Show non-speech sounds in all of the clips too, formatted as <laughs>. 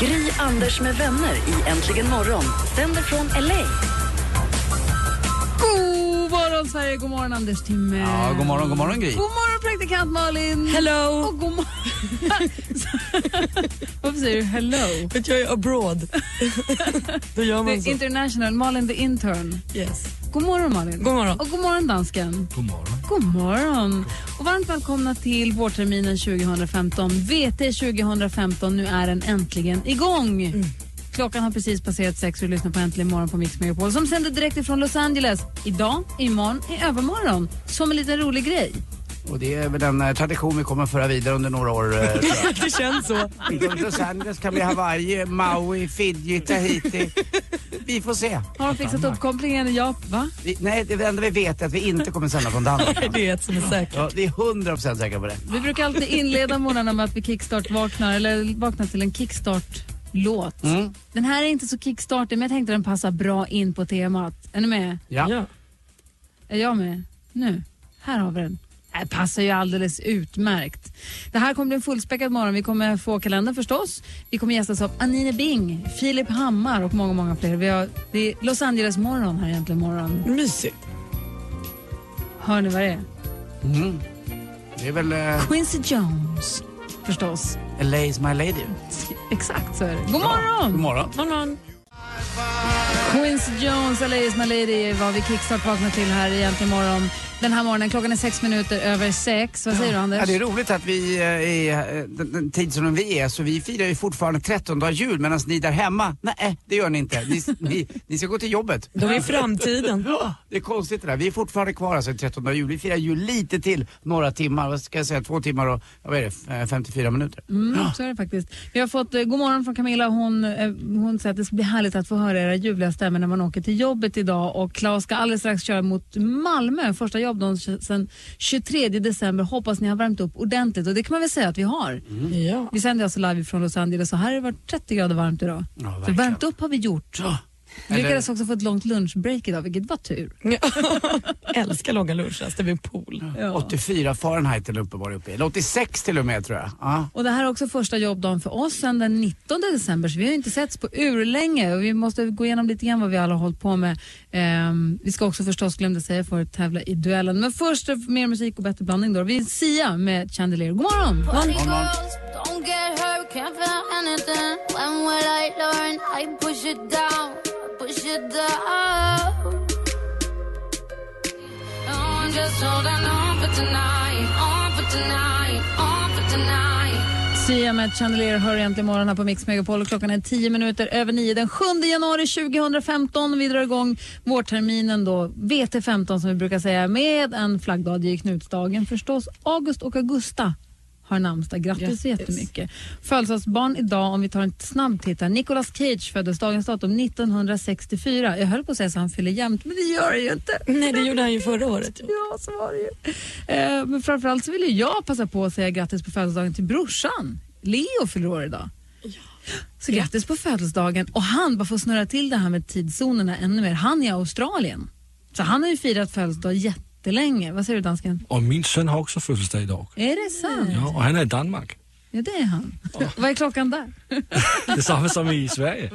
Gry, Anders med vänner i Äntligen morgon sänder från LA. God morgon Sverige, god morgon Anders Timme. Ja, god morgon, god morgon Gry. God morgon praktikant Malin. Hello! Och god morgon... <laughs> Varför säger du hello? För att jag är abroad. <laughs> Då gör man The så. international, Malin the intern. Yes. God morgon Malin. God morgon. Och god morgon dansken. God morgon. God morgon. Och varmt välkomna till vårterminen 2015. VT 2015, nu är den äntligen igång. Mm. Klockan har precis passerat sex och du lyssnar på Äntligen morgon på Mix Megapol som sänder direkt ifrån Los Angeles. Idag, imorgon, i övermorgon. Som en liten rolig grej. Och det är väl en eh, tradition vi kommer föra vidare under några år. eh, tror jag. <laughs> Det känns så. Los Angeles kan bli Hawaii, Maui, Fiji, Tahiti. Vi får se. Har de fixat uppkopplingen i Japan? Va? Vi, nej, det enda vi vet är att vi inte kommer sända från Danmark. <laughs> Det är ett som är säkert. Ja, vi är hundra procent säkra på det. Vi brukar alltid inleda morgnarna med att vi kickstart vaknar, eller vaknar till en kickstart-låt. Mm. Den här är inte så kickstartig, men jag tänkte den passar bra in på temat. Är ni med? Ja. Ja. Är jag med? Nu. Här har vi den. Det passar ju alldeles utmärkt. Det här kommer bli en fullspäckad morgon. Vi kommer få kalendern förstås. Vi kommer gästas av Anine Bing, Filip Hammar och många, många fler. Vi har, det är Los Angeles morgon här egentligen morgon. Mysigt. Hör ni vad det är? Mm. Det är väl uh, Quincy Jones förstås. LA's my lady. <laughs> Exakt så är det. God morgon! God morgon. Morgon. Quincy Jones, LA is my lady, vad vi kickstart vaknar till här egentligen morgon. Den här morgonen, klockan är sex minuter över sex. Vad säger du Anders? Ja, det är roligt att vi eh, är eh, den, den tid som vi är, så vi firar ju fortfarande 13 jul medan ni där hemma, nej det gör ni inte. Ni, <laughs> ni, ni ska gå till jobbet. De är i framtiden. Ja, det är konstigt det där. Vi är fortfarande kvar alltså 13 jul. Vi firar jul lite till, några timmar. Vad ska jag säga? Två timmar och vad är det? Eh, 54 minuter. Mm, så är det faktiskt. Vi har fått eh, god morgon från Camilla. Hon, eh, hon säger att det ska bli härligt att få höra era ljuvliga stämmor när man åker till jobbet idag. Och Claes ska alldeles strax köra mot Malmö, första jobbdagen sedan 23 december. Hoppas ni har värmt upp ordentligt och det kan man väl säga att vi har. Ja. Vi sänder alltså live från Los Angeles och här har det varit 30 grader varmt idag. Ja, så värmt upp har vi gjort. Ja. Vi Eller- lyckades också få ett långt lunchbreak idag, vilket var tur. <laughs> Älskar långa lunchraster vid pool. Ja. 84 Fahrenheit är uppenbarligen uppe i. Eller 86 till och med tror jag. Ja. Och det här är också första jobbdagen för oss sedan den 19 december så vi har inte setts på urlänge och vi måste gå igenom lite grann vad vi alla har hållit på med. Ehm, vi ska också förstås, glömde säga förut, tävla i duellen. Men först eh, mer musik och bättre blandning då. Vi är Sia med Chandelier. God morgon! Party girls, don't get hurt, can't feel anything. When will I learn? I push it down, you down. No, I'm just holding on for tonight, on for tonight, on for tonight. Sia med Chandelier hör egentligen morgon här på Mix Megapol klockan är 10 minuter över 9 den 7 januari 2015. Vi drar igång vårterminen då, VT15 som vi brukar säga, med en flaggdag. Det är Knutsdagen förstås. August och Augusta har namnsdag. Grattis, Grattis. så jättemycket. Födelsedagsbarn idag, om vi tar en snabb titt här. Nicolas Cage föddes dagens datum 1964. Jag höll på att säga så han fyller jämnt, men det gör det ju inte. Nej, det gjorde han ju förra året. Ja. <laughs> Ja, så var det ju. Eh, men framförallt så vill jag passa på att säga grattis på födelsedagen till brorsan. Leo fyller år idag. Så grattis på födelsedagen. Och han, bara för att snurra till det här med tidszonerna ännu mer, han är i Australien. Så han har ju firat födelsedag jättelänge. Vad säger du dansken? Och min son har också födelsedag idag. Är det sant? Ja, och han är i Danmark. Ja, det är han. Vad är klockan där? <laughs> Detsamma som i Sverige.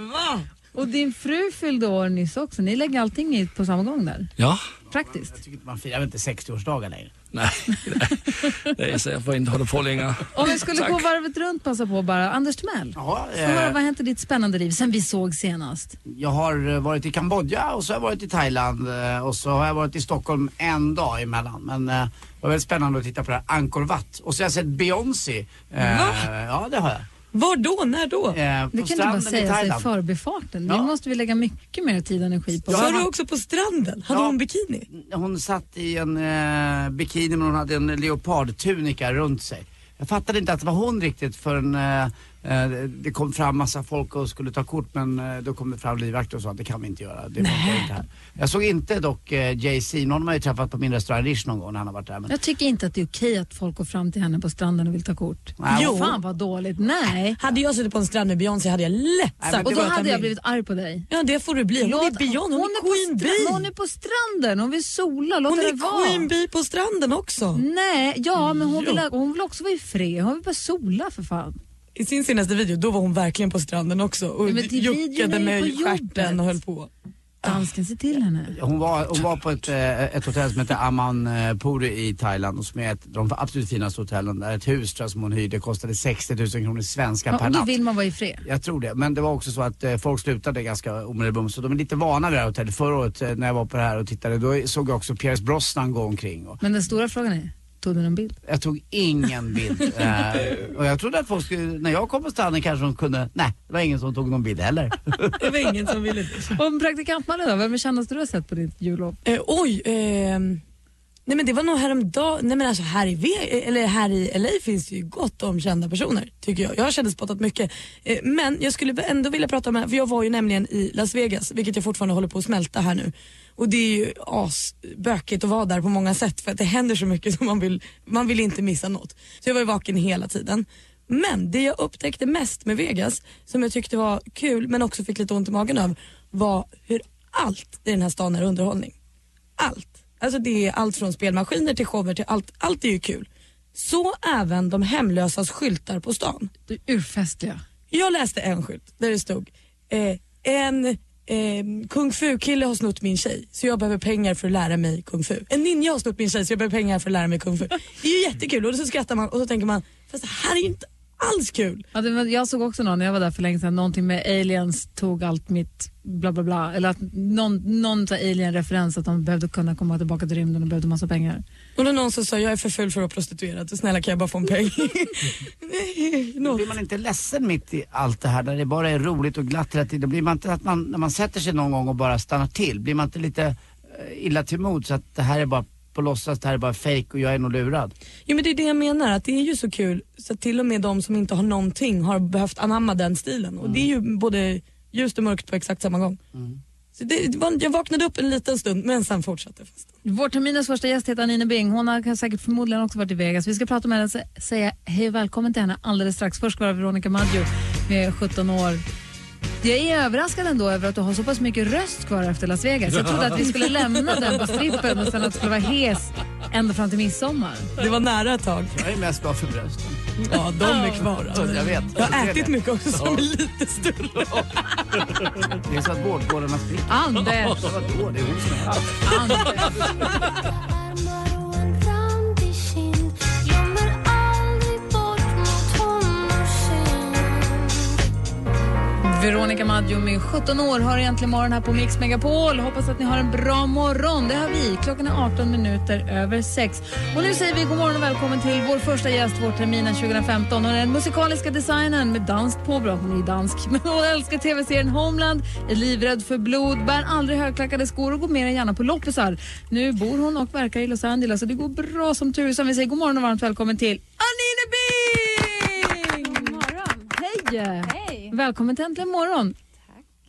Och din fru fyllde år nyss också. Ni lägger allting i på samma gång där. Ja, Praktiskt. Jag tycker inte man firar väl inte 60-årsdagar längre. Nej. Är så jag får inte hålla på längre. Om vi skulle Tack. gå varvet runt, passa på bara. Anders Timell, Ja, eh, vad har hänt i ditt spännande liv sen vi såg senast? jag har eh, varit i Kambodja och så har jag varit i Thailand eh, och så har jag varit i Stockholm en dag emellan. Men eh, det var väldigt spännande att titta på det här Angkor Wat. Och så har jag sett Beyoncé. Eh? Ja, det har jag. Var då? När då? Eh, Det kan du bara säga sig i förbifarten. Ja. Det måste vi lägga mycket mer tid och energi på. Ja. Var du också på stranden? Hade Ja. hon bikini? Hon satt i en eh, bikini men hon hade en leopardtunika runt sig. Jag fattade inte att det var hon riktigt förrän eh, det kom fram massa folk och skulle ta kort men eh, då kom det fram livvakter och sa att det kan vi inte göra. Det funkar inte här. Jag såg inte dock eh, Jay-Z, någon har ju träffat på min restaurang Rish någon gång när han har varit där. Men, Jag tycker inte att det är okej att folk går fram till henne på stranden och vill ta kort. Nej, jo. hon- Fan vad dåligt. Nej. Hade jag suttit på en strand med Beyoncé hade jag lätt sagt Och då hade jag blivit arg på dig. Ja, det får du bli. Hon är Beyoncé, hon, är Queen på Bee. hon är på stranden, hon vill sola, låt Hon henne är vara. Queen Bee på stranden också. Nej, ja men hon Jo. vill, hon vill också vara i fred. Hon vill bara sola för fan. I sin senaste video då var hon verkligen på stranden också och Ja, juckade med stjärten och höll på. Dansken, se till henne. Hon var, hon var på ett, eh, ett hotell som heter Amanpuri i Thailand och som är ett av de absolut finaste hotellen. Där ett hus tror jag, som hon hyrde kostade 60 000 kronor svenska Ja, per och då natt. vill man vara i fred. Jag tror det. Men det var också så att eh, folk slutade ganska omedelbart. Så de är lite vana vid det här hotellet. Förra året eh, när jag var på det här och tittade då såg jag också Pierce Brosnan gå omkring. Och Men den stora frågan är, tog du någon bild? jag tog ingen bild. <laughs> eh, och jag trodde att folk skulle, när jag kom på stranden kanske de kunde, nej det var ingen som tog någon bild heller. <laughs> Det var ingen som ville. Och praktikantmannen då, vem är kändaste du har sett på ditt jullov? Eh, oj, ehm, nej men det var nog häromdagen, nej men alltså här i, v, eller här i LA finns det ju gott om kända personer tycker jag. Jag har kändisspottat mycket. Eh, men jag skulle ändå vilja prata om, för jag var ju nämligen i Las Vegas, vilket jag fortfarande håller på att smälta här nu. Och det är ju asbökigt att vara där på många sätt för att det händer så mycket <laughs> som man vill, man vill inte missa något. Så jag var ju vaken hela tiden. Men det jag upptäckte mest med Vegas, som jag tyckte var kul men också fick lite ont i magen av, var hur allt i den här stan är underhållning. Allt. Alltså det är allt från spelmaskiner till shower till allt. Allt är ju kul. Så även de hemlösas skyltar på stan. Du är urfestliga. Jag läste en skylt där det stod eh, en eh, kung fu-kille har snott min tjej så jag behöver pengar för att lära mig kung fu. En ninja har snott min tjej så jag behöver pengar för att lära mig kung fu. Det är ju jättekul och så skrattar man och så tänker man fast det här är ju inte alls kul. Ja, det, var- jag såg också någon, när jag var där för länge sedan, någonting med aliens tog allt mitt bla bla bla. Eller att någon, någon alien-referens att de behövde kunna komma tillbaka till rymden och behövde massa pengar. Och då någon som sa jag är för full för att vara prostituerad så snälla kan jag bara få en peng. <laughs> Nej, något. Blir man inte ledsen mitt i allt det här där det bara är roligt och glatt hela tiden? Blir man inte att man, när man sätter sig någon gång och bara stannar till, blir man inte lite eh, illa till mod så att det här är bara på låtsas, det här är bara fake och jag är nog lurad? Jo men det är det jag menar, att det är ju så kul så att till och med de som inte har någonting har behövt anamma den stilen. Och det är ju både ljust och mörkt på exakt samma gång. Så det, det var, jag vaknade upp en liten stund men sen fortsatte festen. Vår terminens första gäst heter Anine Bing. Hon har säkert förmodligen också varit i Vegas. Vi ska prata med henne och sä- säga hej och välkommen till henne alldeles strax. Först ska vara Veronica Maggio med 17 år. Jag är överraskad ändå över att du har så pass mycket röst kvar efter Las Vegas. Jag trodde att vi skulle lämna den på strippen och sen att du skulle vara hes ända fram till midsommar. Det var nära ett tag. Jag är mest bra för brösten. Ja, de är kvar. Ja, jag vet. Jag har ätit mycket också som är lite större. Det är så att vårdgårdarna spricker. Anders! Vadå, det är hon som är allt. Anders. Veronica Maggio med 17 år har egentligen morgon här på Mix Megapol. Hoppas att ni har en bra morgon. Det har vi. Klockan är 18 minuter över 6. Och nu säger vi god morgon och välkommen till vår första gäst vårterminen 2015. Hon är den musikaliska designern med danskt påbrå. Hon är dansk, <laughs> men hon älskar tv-serien Homeland, är livrädd för blod, bär aldrig högklackade skor och går mer än gärna på loppisar. Nu bor hon och verkar i Los Angeles och det går bra som tusan. Vi säger god morgon och varmt välkommen till Anine Bing! God morgon. Hej! Hej. Välkommen till Äntligen morgon.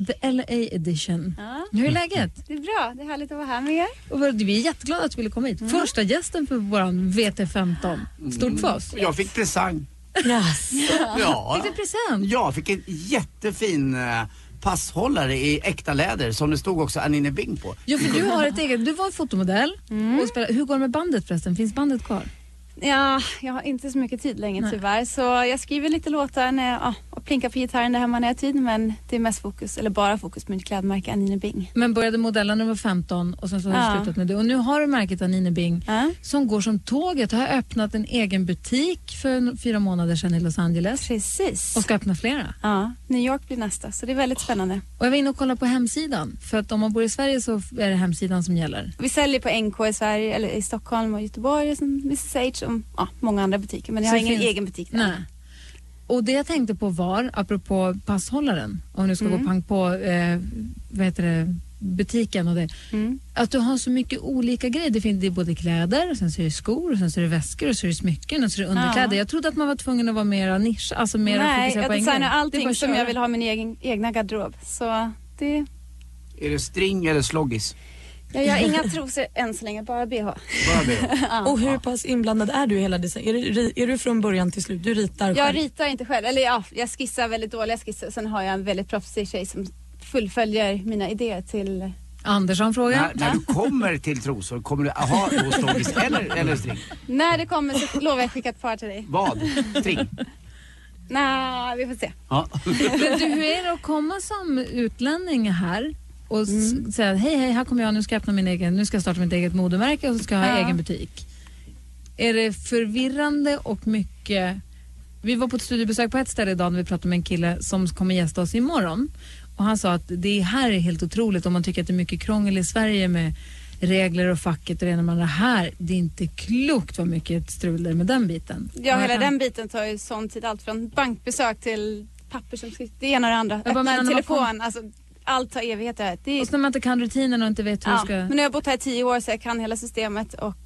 The LA edition. Ja. Hur är läget? Det är bra. Det är härligt att vara här med er. Och vi är jätteglada att du ville komma hit. Första gästen för våran VT15. Stort för oss. Jag fick presang. Yes. Ja. <laughs> Fick du present? Jag fick en jättefin eh, passhållare i äkta läder som det stod också Anine Bing på. Jo, för du har ett eget. Du var fotomodell. Och spelade, hur går det med bandet förresten? Finns bandet kvar? Ja, jag har inte så mycket tid längre Nej. tyvärr. Så jag skriver lite låtar när jag, ja, och plinkar på gitarren där hemma när jag har tid. Men det är mest fokus, eller bara fokus på mitt klädmärke Anine Bing. Men började modella när du var 15 och sen så har du Ja. slutat med det. Och nu har du märket Anine Bing Ja, som går som tåget. Har öppnat en egen butik för fyra månader sedan i Los Angeles precis. och ska öppna flera. Ja, New York blir nästa, så det är väldigt spännande. Och jag var inne och kollade på hemsidan. För att om man bor i Sverige så är det hemsidan som gäller. Vi säljer på NK i Sverige, eller i Stockholm och Göteborg, och sen Mrs H och ja, många andra butiker. Men jag Så har ingen finns- egen butik där. Nej. Och det jag tänkte på var, apropå passhållaren, om du ska gå pang på eh, vad heter det, butiken och det, Mm. att du har så mycket olika grejer. Det finns det är både kläder, sen så är det skor, och sen så är det väskor, och så är det smycken och så är det underkläder. Ja. Jag trodde att man var tvungen att vara mer nisch, alltså mer Nej, fokusera jag på en designar grej. Det är bara allting att som köra. jag vill ha min egen, egna garderob. Så det, Är det string eller sloggis? Jag gör inga trosor än så länge, bara bh. Bara det. <laughs> Och hur pass inblandad är du i hela design? Är du, är du från början till slut? Du ritar Jag själv? ritar inte själv, eller ja, jag skissar väldigt dåliga skisser. Sen har jag en väldigt proffsig tjej som fullföljer mina idéer till... Andersson fråga. När, när du kommer till trosor, kommer du ha <laughs> då eller, eller string? När det kommer så lovar jag att skicka ett par till dig. Vad? String? Nej, vi får se. Ja. Men du, hur är det att komma som utlänning här och s- säga hej, hej, här kommer jag, nu ska jag öppna min egen, nu ska jag starta mitt eget modemärke och så ska jag ha Ja. egen butik. Är det förvirrande och mycket... Vi var på ett studiebesök på ett ställe idag när vi pratade med en kille som kommer gästa oss imorgon. Och han sa att det här är helt otroligt om man tycker att det är mycket krångel i Sverige med regler och facket och det ena med det. Här, det är inte klokt vad mycket strul det är med den biten. Ja, hela den biten tar ju sån tid. Allt från bankbesök till papper som skrivs. Det ena och det andra. Öppna en telefon. Alltså, allt tar evigheter. Det är, Och så när man inte kan rutinen och inte vet hur ja. du ska... Men nu har jag bott här i tio år så jag kan hela systemet och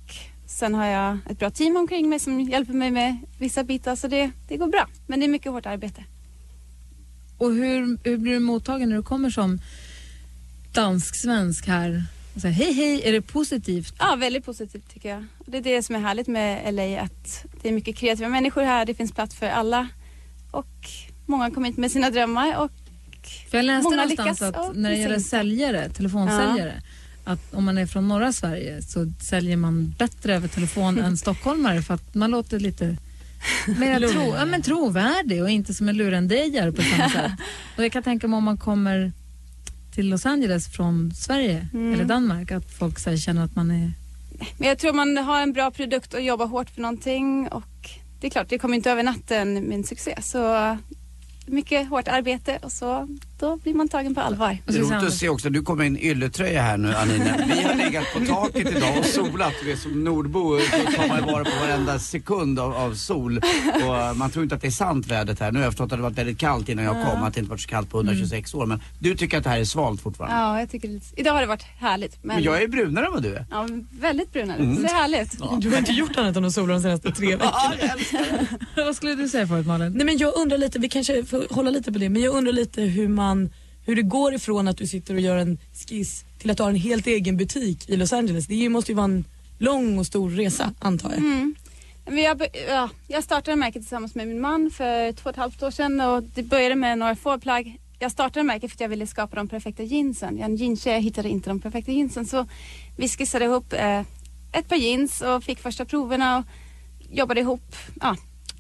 sen har jag ett bra team omkring mig som hjälper mig med vissa bitar så det, det går bra. Men det är mycket hårt arbete. Och hur, hur blir du mottagen när du kommer som dansk-svensk här? Och säger, hej, hej, är det positivt? Ja, väldigt positivt tycker jag. Det är det som är härligt med LA att det är mycket kreativa människor här. Det finns plats för alla och många kommer hit med sina drömmar och För jag läste Många någonstans lyckas att när det gäller säljare, telefonsäljare, att om man är från norra Sverige så säljer man bättre över telefon än <laughs> stockholmare för att man låter lite mer tro, ja, men trovärdig och inte som en lurendrejare på samma <laughs> sätt. Och jag kan tänka mig om man kommer till Los Angeles från Sverige Mm. eller Danmark att folk så här, känner att man är Men jag tror man har en bra produkt och jobbar hårt för någonting och det är klart, det kommer inte över natten min succé. Så mycket hårt arbete och så då blir man tagen på allvar. Det är roligt att se också, du kommer i en ylletröja här nu Anine. Vi har legat på taket idag och solat. Du vet som nordbo tar man vara på varenda sekund av, av sol. Och eh, man tror inte att det är sant vädret här. Nu har jag förstått att det varit väldigt kallt innan jag kom, att det inte varit så kallt på 126 år. Men du tycker att det här är svalt fortfarande? Ja, jag tycker det, idag har det varit härligt. Men, Men jag är brunare än vad du är. ja, väldigt brunare. Så det är härligt. Du har inte gjort annat än att sola de senaste tre veckorna. Ja. <laughs> Vad skulle du säga förut Malin? Nej, men jag undrar lite, vi kanske får hålla lite på det, men jag undrar lite hur man hur det går ifrån att du sitter och gör en skiss till att du har en helt egen butik i Los Angeles. Det måste ju vara en lång och stor resa antar jag. Mm. Jag, ja, jag startade märket tillsammans med min man för två och ett halvt år sedan och det började med några få plagg. Jag startade märket för att jag ville skapa de perfekta jeansen. Jag är en jeanstjej, jag hittade inte de perfekta jeansen så vi skissade ihop eh, ett par jeans och fick första proverna och jobbade ihop ja,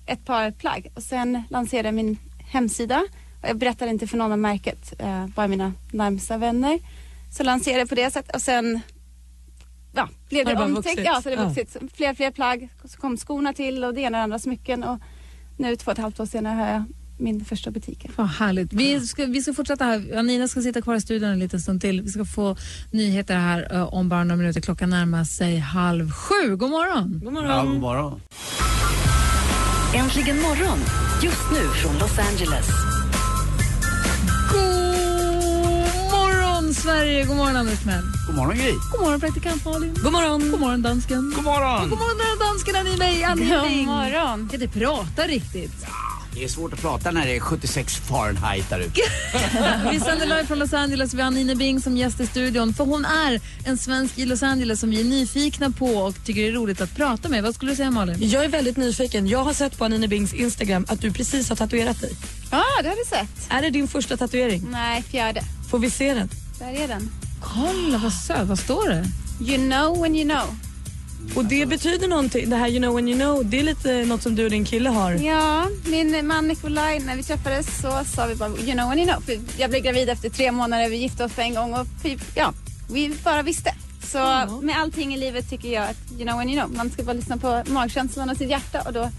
ett par plagg och sen lanserade jag min hemsida jag berättade inte för någon om märket, eh, bara mina närmsta vänner. Så lanserade jag på det sättet och sen ja, blev det det vuxit? Ja, så det Ja. vuxit. Så Fler fler plagg, så kom skorna till och det ena och andra smycken och nu två och ett halvt år senare har jag min första butik. Vad härligt. Vi ska, vi ska fortsätta här. Anina ska sitta kvar i studion en liten stund till. Vi ska få nyheter här eh, om bara några minuter. Klockan närmar sig halv sju. God morgon! God Ja, morgon. god morgon. Äntligen morgon. Just nu från Los Angeles. God morgon Sverige! God morgon Anders Timell. God morgon Gry. God morgon praktikant Malin. God morgon. God morgon dansken. God morgon. God morgon dansken Anina Anina. God morgon. Kan inte prata riktigt. Det är svårt att prata när det är 76 Fahrenheit där ute. <laughs> Vi sänder live från Los Angeles. Vi har Anine Bing som gäst i studion. För hon är en svensk i Los Angeles som vi är nyfikna på och tycker det är roligt att prata med. Vad skulle du säga Malin? Jag är väldigt nyfiken. Jag har sett på Anine Bings Instagram att du precis har tatuerat dig. Ja, det har du sett. Är det din första tatuering? Nej, fjärde. Får vi se den? Där är den. Kolla vad söt. Vad står det? You know when you know. Och det betyder någonting, det här you know when you know, det är lite något som du och din kille har. Ja, min man Nikolaj, när vi träffades så sa vi bara you know when you know. För jag blev gravid efter tre månader, vi gifte oss för en gång och vi, ja, vi bara visste. Så med allting i livet tycker jag att you know when you know. Man ska bara lyssna på magkänslan och sitt hjärta och då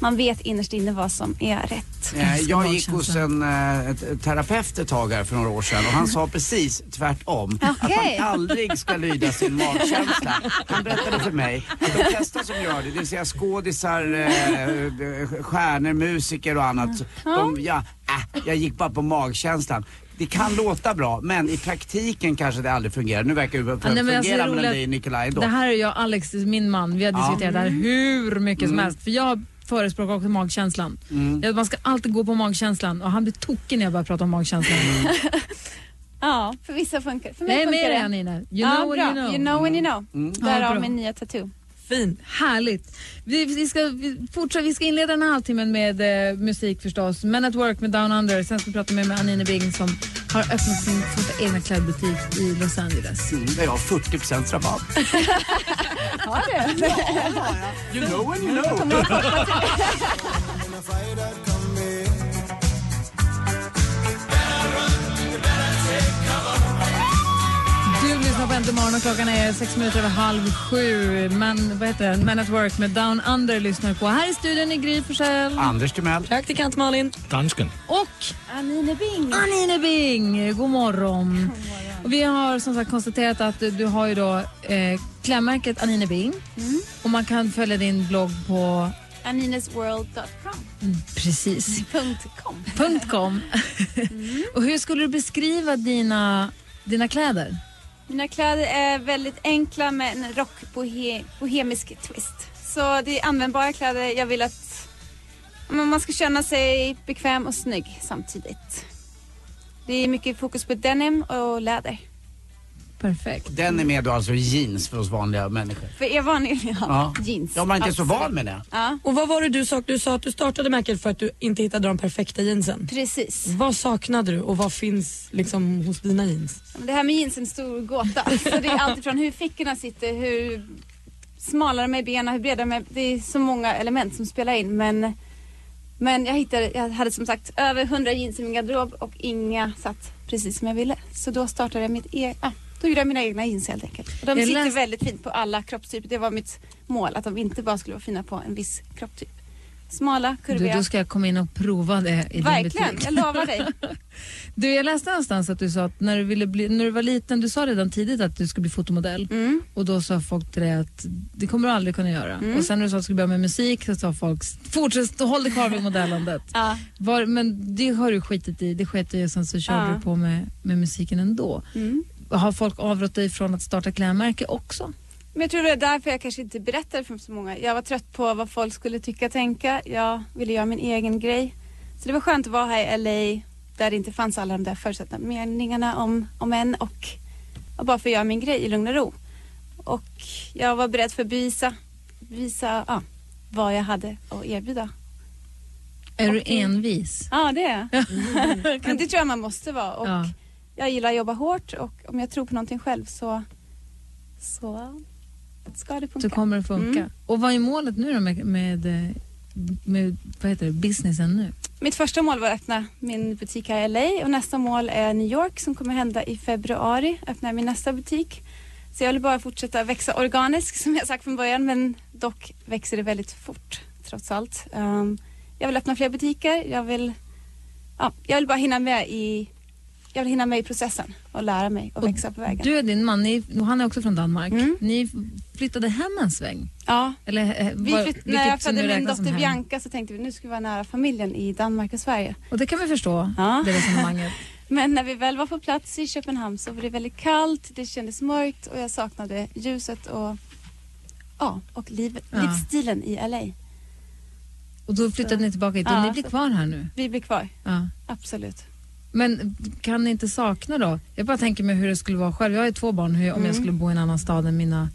man vet innerst inne vad som är rätt. Eh, Jag gick hos en ett- terapeut ett tag här för några år sedan och han sa precis tvärtom. Att Okej. man aldrig ska lyda sin magkänsla. Han berättade för mig att de flesta som gör det, det vill säga skådisar, eh, stjärnor, musiker och annat. De, ja, äh, jag gick bara på magkänslan. Det kan låta bra men i praktiken kanske det aldrig fungerar. Nu verkar det Ja, nej, alltså, fungera det mellan dig och Nikolaj ändå. Det här är jag Alex, min man. Vi har diskuterat det här hur mycket som helst. För jag förespråkar också magkänslan. Ja, Man ska alltid gå på magkänslan och han blir tokig när jag börjar prata om magkänslan. <laughs> Ja, för vissa funkar För mig Nej, funkar med det. dig Anina. You ja, know what bra. you know. You know when you know. Ja, Därav bra. min nya tattoo. Fin. Härligt. Vi, vi, ska, vi, fortsätta, vi ska inleda den här halvtimmen med eh, musik förstås. Men at Work med Down Under. Sen ska vi prata med, med Anine Bing som har öppnat sin första egna klädbutik i Los Angeles. Mm, där jag har 40% rabatt. <laughs> Har du? You know when you know. <laughs> <laughs> Äntligen morgon och klockan är sex minuter över halv sju. Men, vad heter det? Men at Work med Down Under lyssnar på. Här i studion är Gry Forssell Anders Timell. Praktikant Malin. Dansken. och Anine Bing. Anine Bing. God morgon. Och vi har som sagt konstaterat att du har ju då eh, klädmärket Anine Bing. Och man kan följa din blogg på Aninesworld.com. precis Punkt .com. punkt .com. <laughs> <laughs> och hur skulle du beskriva dina, dina kläder? Mina kläder är väldigt enkla med en rockbohemisk twist. Så det är användbara kläder. Jag vill att man ska känna sig bekväm och snygg samtidigt. Det är mycket fokus på denim och läder. Perfekt. Den är med då alltså i jeans för oss vanliga människor. För er vanliga Ja. <laughs> jeans. Ja, man är inte så Absolut. van med det. Ja, Och vad var det du sa? Du sa att du startade märket för att du inte hittade de perfekta jeansen. precis. Vad saknade du och vad finns liksom hos dina jeans? Det här med jeans är en stor gåta. <laughs> Så det är allt ifrån hur fickorna sitter, hur smala de är i benen, hur breda de är. Det är så många element som spelar in. Men, men jag, hittade, jag hade som sagt över 100 jeans i min garderob och inga satt precis som jag ville. Så då startade jag mitt e- ah, då gjorde jag mina egna jeans helt enkelt. Och de Jag sitter läste- väldigt fint på alla kroppstyper. Det var mitt mål, att de inte bara skulle vara fina på en viss kropptyp. Smala, Du, kurviga. då ska jag komma in och prova det i din Verkligen, butik. jag lovar dig. <laughs> Du, jag läste någonstans att du sa att när du, ville bli, när du var liten, du sa redan tidigt att du skulle bli fotomodell. Mm. Och då sa folk till dig att det kommer du aldrig kunna göra. Och sen när du sa att du skulle börja med musik så sa folk fortsätt, håll dig kvar vid modellandet. <laughs> Ja. Var, men det har du skitit i, det sket du i och sen så körde Ja. du på med, med musiken ändå. Mm. Har folk avrått dig från att starta klädmärke också? Men jag tror det är därför jag kanske inte berättade för så många. Jag var trött på vad folk skulle tycka och tänka. Jag ville göra min egen grej. Så det var skönt att vara här i LA där det inte fanns alla de där förutsatta meningarna om, om en och, och bara få göra min grej i lugn och ro. Och jag var beredd för att bevisa, bevisa ja, vad jag hade att erbjuda. Är du Okej. envis? Ja, det är jag. <laughs> Men det tror jag man måste vara. Och Ja. Jag gillar att jobba hårt och om jag tror på någonting själv så, så ska det funka. Så kommer det funka. Mm. Och vad är målet nu då med, med, med vad heter det, businessen nu? Mitt första mål var att öppna min butik här i LA och nästa mål är New York som kommer hända i februari. Öppnar min nästa butik. Så jag vill bara fortsätta växa organiskt som jag sagt från början men dock växer det väldigt fort trots allt. Um, jag vill öppna fler butiker. Jag vill, ja, jag vill bara hinna med i jag vill hinna med i processen och lära mig och, Och växa på vägen. Du och din man, ni, han är också från Danmark. Mm. Ni flyttade hem en sväng? ja, Eller, eh, vi var- flytt, när jag födde min dotter. Bianca så tänkte vi nu ska vi vara nära familjen i Danmark och Sverige. Och det kan vi förstå, Ja. det resonemanget. <laughs> Men när vi väl var på plats i Köpenhamn så var det väldigt kallt, det kändes mörkt och jag saknade ljuset och, ja, och livet, Ja. livsstilen i LA. Och då flyttade ni tillbaka hit och Ja, ni blir så- kvar här nu? Vi blir kvar, Ja. absolut. Men kan ni inte sakna då? Jag bara tänker mig hur det skulle vara själv. Jag har ju två barn. Hur, Om Mm. jag skulle bo i en annan stad än mina,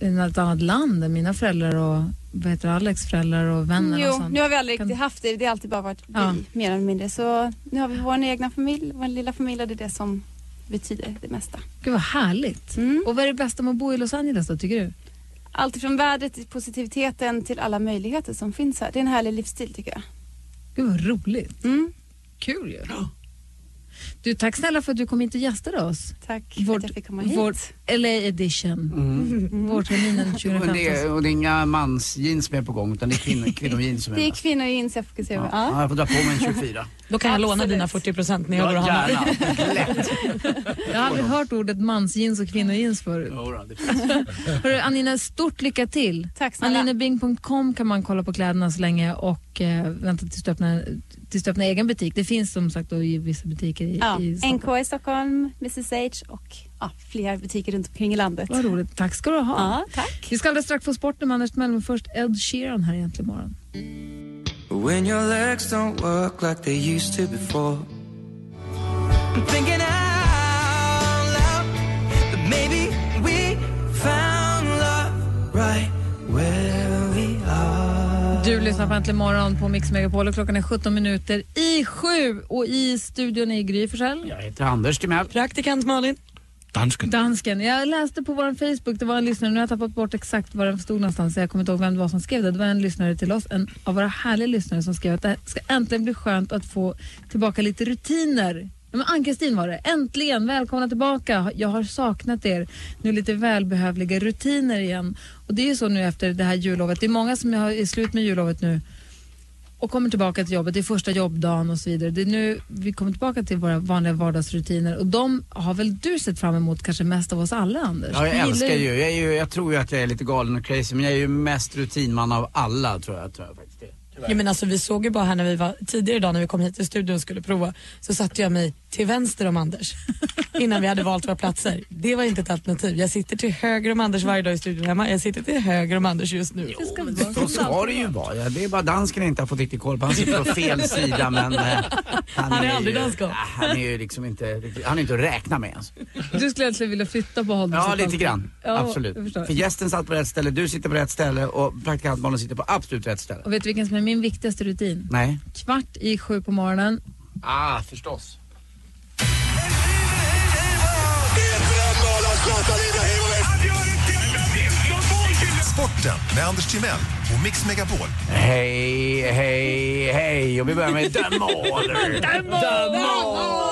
i ett annat land än mina föräldrar och vad heter Alex föräldrar och vänner och Jo, sånt. nu har vi aldrig Kan- riktigt haft det, det har alltid bara varit vi, Ja. mer eller mindre. Så nu har vi vår egna familj, vår lilla familj och det är det som betyder det mesta. Gud vad härligt. Mm. Och vad är det bästa med att bo i Los Angeles då, tycker du? Allt ifrån vädret till positiviteten till alla möjligheter som finns här. Det är en härlig livsstil tycker jag. Gud vad roligt. Mm. Kul ju. Du, tack snälla för att du kom hit och gästade oss. Tack för Vårt- att jag fick komma hit. Vårt LA edition. Mm. Vårterminen <laughs> Och, 2015. det är, och det är inga mansjeans med på gång utan det är kvinn, <laughs> kvinnojeans som är Det är kvinnojeans jag fokuserar på. Ja. Ja, jag får dra på mig en 24. Då kan jag låna dina 40% när jag går och handlar. gärna. Lätt. <laughs> Jag har aldrig hört ordet mansjeans och kvinnojeans förut. Jodå, det. Hörru, Anina, stort lycka till. Tack snälla. Aninabing.com kan man kolla på kläderna så länge och eh, vänta tills du, öppnar, tills du öppnar egen butik. Det finns som sagt då i vissa butiker i, Ja, i Stockholm. NK i Stockholm, Mrs H och ja, fler butiker runt omkring i landet. Vad roligt. Tack ska du ha. Ja, tack. Vi ska alldeles strax få sporten med Anders Timell, men först Ed Sheeran här egentligen imorgon. When your legs don't work like they used to before. I'm thinking out loud that maybe we found love right where we are. Du lyssnar på Äntligen morgon på Mix Megapol och klockan är 17 minuter i sju och i studion är Gry Forssell. Jag heter Anders Timell. Praktikant Malin. Dansken. Dansken. Jag läste på vår Facebook, det var en lyssnare, nu har jag tappat bort exakt var den stod någonstans, så jag kommer inte ihåg vem det var som skrev det. Det var en lyssnare till oss, en av våra härliga lyssnare som skrev att det ska äntligen bli skönt att få tillbaka lite rutiner men Ann-Kristin var det. Äntligen, välkomna tillbaka. Jag har saknat er. Nu lite välbehövliga rutiner igen. Och det är ju så nu efter det här jullovet. Det är många som är slut med jullovet nu och kommer tillbaka till jobbet. Det är första jobbdagen och så vidare. Det är nu vi kommer tillbaka till våra vanliga vardagsrutiner och de har väl du sett fram emot kanske mest av oss alla, Anders? Ja, jag Du älskar ju. Jag, är ju. jag tror ju att jag är lite galen och crazy men jag är ju mest rutinman av alla tror jag, tror jag faktiskt Ja, men alltså, vi såg ju bara här när vi var tidigare idag när vi kom hit till studion och skulle prova så satte jag mig till vänster om Anders <laughs> innan vi hade valt våra platser. Det var inte ett alternativ. Jag sitter till höger om Anders varje dag i studion hemma. Jag sitter till höger om Anders just nu. Det ska vara Så ska det ju vara. Ja, det är bara dansken inte har fått riktigt koll på. Han sitter på fel <laughs> sida men eh, han, Han är aldrig ju, dansk. Han är ju liksom inte, han är inte att räkna med ens. Du skulle egentligen vilja flytta på honom. Ja, lite grann. Ja, Absolut. För gästen satt på rätt ställe, du sitter på rätt ställe och praktikantbarnen sitter på absolut rätt ställe. Och vet du vilken som är min viktigaste rutin? Nej. Kvart i sju på morgonen. Ah, förstås. Sporten med Anders Timell och Mix Megapol. Hej, hej, hej. Och vi börjar med <laughs> The Mauler. The Mauler.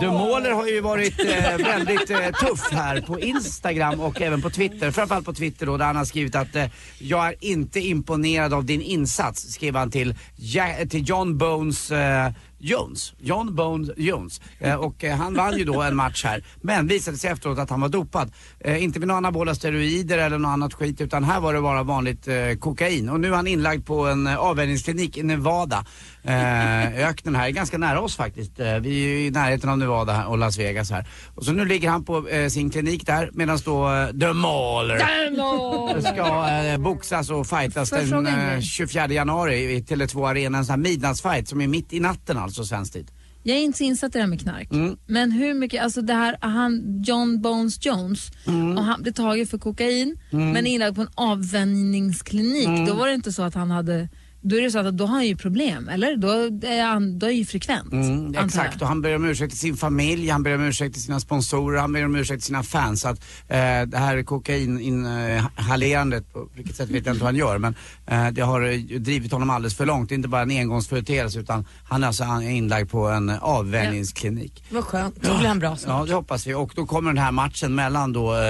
Du Mauler har ju varit eh, väldigt eh, tuff här på Instagram och även på Twitter. Framförallt på Twitter då, där han har skrivit att eh, jag är inte imponerad av din insats, skrev han till, ja, till John Bones eh, Jones, John Bones Jones. Eh, och eh, han vann ju då en match här. Men visade sig efteråt att han var dopad. Eh, inte med några anabola steroider eller något annat skit utan här var det bara vanligt eh, kokain. Och nu är han inlagd på en eh, avvänjningsklinik i Nevada. Eh, öknen här, ganska nära oss faktiskt. Eh, vi är ju i närheten av Nevada och Las Vegas här. Och så nu ligger han på eh, sin klinik där medan då eh, The Mauler ska eh, boxas och fightas den eh, grej? 24 januari i Tele2 Arena. En sån här midnattsfight som är mitt i natten alltså svensk tid. Jag är inte så insatt i det här med knark. Mm. Men hur mycket, alltså det här, han, John Bones Jones, Mm. och han blev tagen för kokain men inlagd på en avvänjningsklinik. Mm. Då var det inte så att han hade, då är det så att då har han ju problem, eller? Då är han, då är han ju frekvent. Mm, jag. exakt, och han ber om ursäkt till sin familj, han ber om ursäkt till sina sponsorer, han ber om ursäkt till sina fans. Att, eh, det här kokaininhalerandet, på vilket sätt vet jag inte vad han gör, men eh, det har eh, drivit honom alldeles för långt. Det är inte bara en engångsföreteelse utan han är alltså inlagd på en eh, avvänjningsklinik. Vad skönt, då blir han bra snart. Ja, det hoppas vi. Och då kommer den här matchen mellan då eh,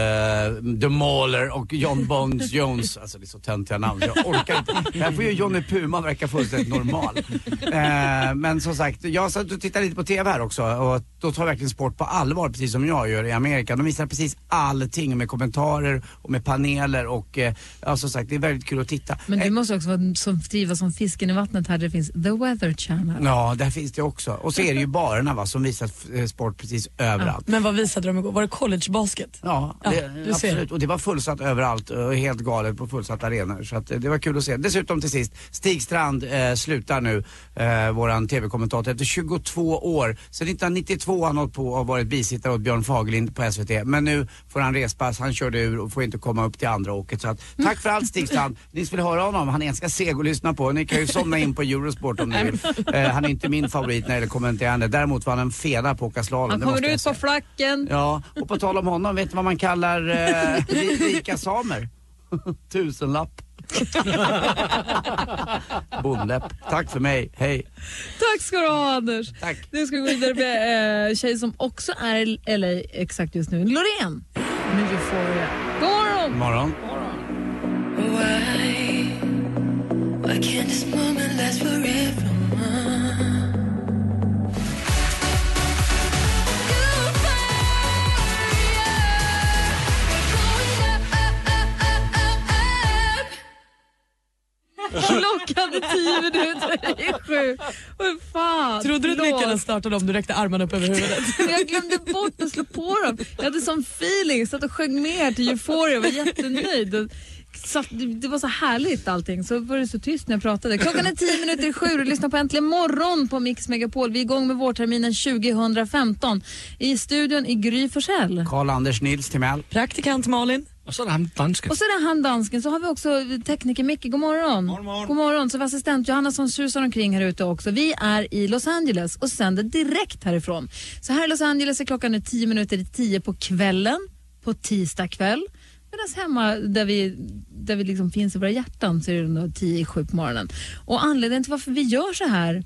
The Mauler och John Bones Jones. Alltså det är så töntiga namn så jag orkar inte. Här får ju Johnny Puma verka fullständigt normal. <laughs> Eh, men som sagt, jag satt och tittade lite på TV här också och då tar verkligen sport på allvar precis som jag gör i Amerika. De visar precis allting med kommentarer och med paneler och eh, ja, som sagt det är väldigt kul att titta. Men Eh, du måste också vara som, trivas som fisken i vattnet här där det finns The Weather Channel. Ja, där finns det också. Och så är det ju barerna va, som visar eh, sport precis överallt. Men vad visade de igår? Var det collegebasket? Ja, Ja, det, absolut. Och det var fullsatt överallt och helt galet på fullsatta arenor. Så att, eh, det var kul att se. Dessutom till sist, Stig Strand eh, slutar nu, eh, våran TV-kommentator, efter 22 år. Sedan 1992 har han hållit på och varit bisittare åt Björn Fagerlind på SVT. Men nu får han respass, han körde ur och får inte komma upp till andra åket. Så att, tack för allt Stig Strand. <laughs> Ni som vill höra honom, han är ganska seg att lyssna på. Ni kan ju somna in på Eurosport om ni vill. <laughs> Eh, han är inte min favorit när det gäller kommenterande. Däremot var han en fena på att åka slalom. Han kommer ut på flacken. Ja, och på tal om honom, vet du vad man kallar eh, <laughs> ri- rika samer? Tusenlapp. <laughs> Bondläpp. Tack för mig, hej. Tack ska du ha Anders. Tack. Nu ska vi gå vidare med eh, tjej som också är i LA exakt just nu. Loreen med Euphoria. God morgon! morgon. Why? Why can't this moment last forever? <laughs> Klockan tio minuter i sju. Vad fan, Trodde du att förlåt. mickarna startade om du räckte armarna upp över huvudet? <laughs> Men Jag glömde bort att slå på dem. Jag hade sån feeling, satt och sjöng med till Euphoria och var jättenöjd. Satt, det det var så härligt allting, så var det så tyst när jag pratade. Klockan är tio minuter i sju och lyssnar på Äntligen morgon på Mix Megapol. Vi är igång med vårterminen 2015. I studion i Gry Forssell. Karl-Anders Nils Timell. Praktikant Malin. Och så är det han dansken. Och så är det han dansken, så har vi också tekniker Micke. God morgon. God morgon. Så har vi assistent Johanna som susar omkring här ute också. Vi är i Los Angeles och sänder direkt härifrån. Så här i Los Angeles är klockan nu tio minuter i tio på kvällen, på tisdag kväll. Medan hemma där vi, där vi liksom finns i våra hjärtan så är det nog tio i sju på morgonen. Och anledningen till varför vi gör så här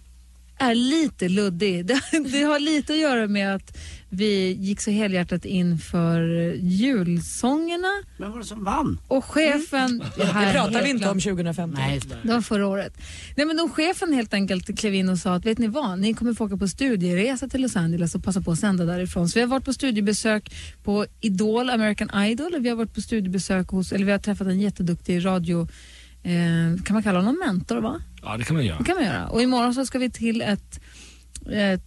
är lite luddig. <laughs> Det, det har lite att göra med att vi gick så helhjärtat in för julsångerna Vem var det som vann? och chefen... Det här Det pratar vi inte om glömt. 2015. Nej, det. Var förra året. Nej, men då chefen helt enkelt klev in och sa att vet ni vad, ni kommer få åka på studieresa till Los Angeles och passa på att sända därifrån. Så vi har varit på studiebesök på Idol, American Idol, och vi har varit på studiebesök hos, eller vi har träffat en jätteduktig radio, eh, kan man kalla honom mentor va? Ja, det kan man göra. Det kan man göra. Och imorgon så ska vi till ett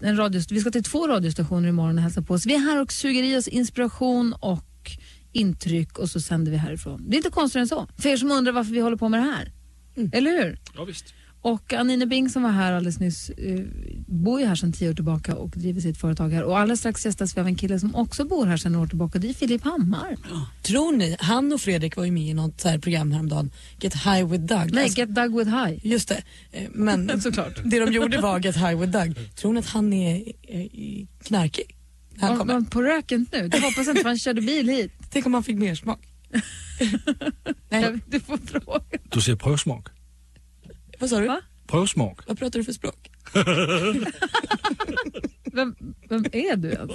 en radio, vi ska till två radiostationer imorgon och hälsa på oss. Vi är här och suger i oss inspiration och intryck och så sänder vi härifrån. Det är inte konstigare än så. För er som undrar varför vi håller på med det här. Eller hur? Ja, visst. Och Anine Bing som var här alldeles nyss eh, bor ju här sedan tio år tillbaka och driver sitt företag här. Och alldeles strax gästas vi av en kille som också bor här sedan några år tillbaka. Det är Filip Hammar. Tror ni, han och Fredrik var ju med i något så här program häromdagen, Get High with Doug. Nej, Alltså, Get Dug with High. Just det, Eh, men <laughs> Såklart. det de gjorde var Get High with Doug. Tror ni att han är eh, knarkig? när Han Var kommer? man på röken nu? Det hoppas inte för han körde bil hit. Tänk om han fick mer smak. <laughs> Nej, Du får fråga. Du ser prövsmak. Vad sa du? Va? Prövsmak. Vad pratar du för språk? <laughs> Vem, vem är du ens?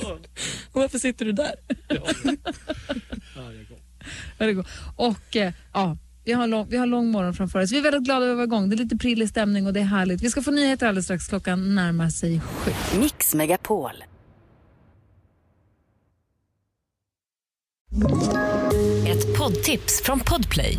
Och varför sitter du där? Ja, det går. Och eh, ja, vi har, lång, vi har lång morgon framför oss. Vi är väldigt glada över att vara igång. Det är lite prillig stämning och det är härligt. Vi ska få nyheter alldeles strax. Klockan närmar sig sju. Mix Megapol. Ett poddtips från Podplay.